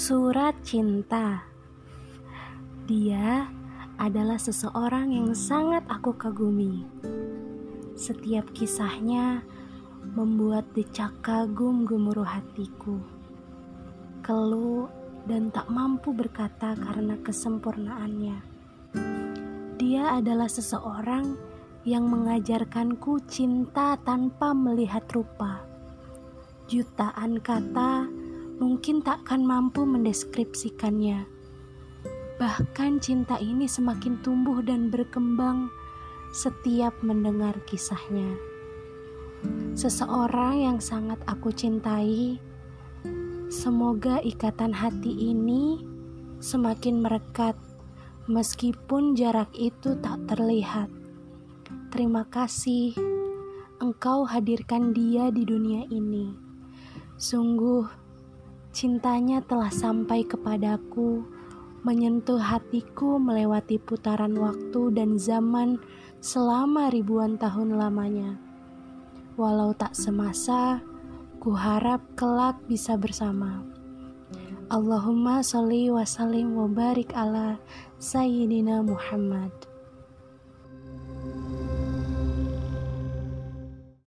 Surat Cinta Dia adalah seseorang yang sangat aku kagumi. Setiap kisahnya membuat decak kagum gemuruh hatiku. Keluh dan tak mampu berkata karena kesempurnaannya. Dia adalah seseorang yang mengajarkanku cinta tanpa melihat rupa. Jutaan kata mungkin takkan mampu mendeskripsikannya. Bahkan cinta ini semakin tumbuh dan berkembang setiap mendengar kisahnya. Seseorang yang sangat aku cintai, semoga ikatan hati ini semakin merekat meskipun jarak itu tak terlihat. Terima kasih engkau hadirkan dia di dunia ini. Sungguh Cintanya telah sampai kepadaku, menyentuh hatiku melewati putaran waktu dan zaman selama ribuan tahun lamanya. Walau tak semasa, ku harap kelak bisa bersama. Allahumma sholli wa sallim wa barik ala Sayyidina Muhammad.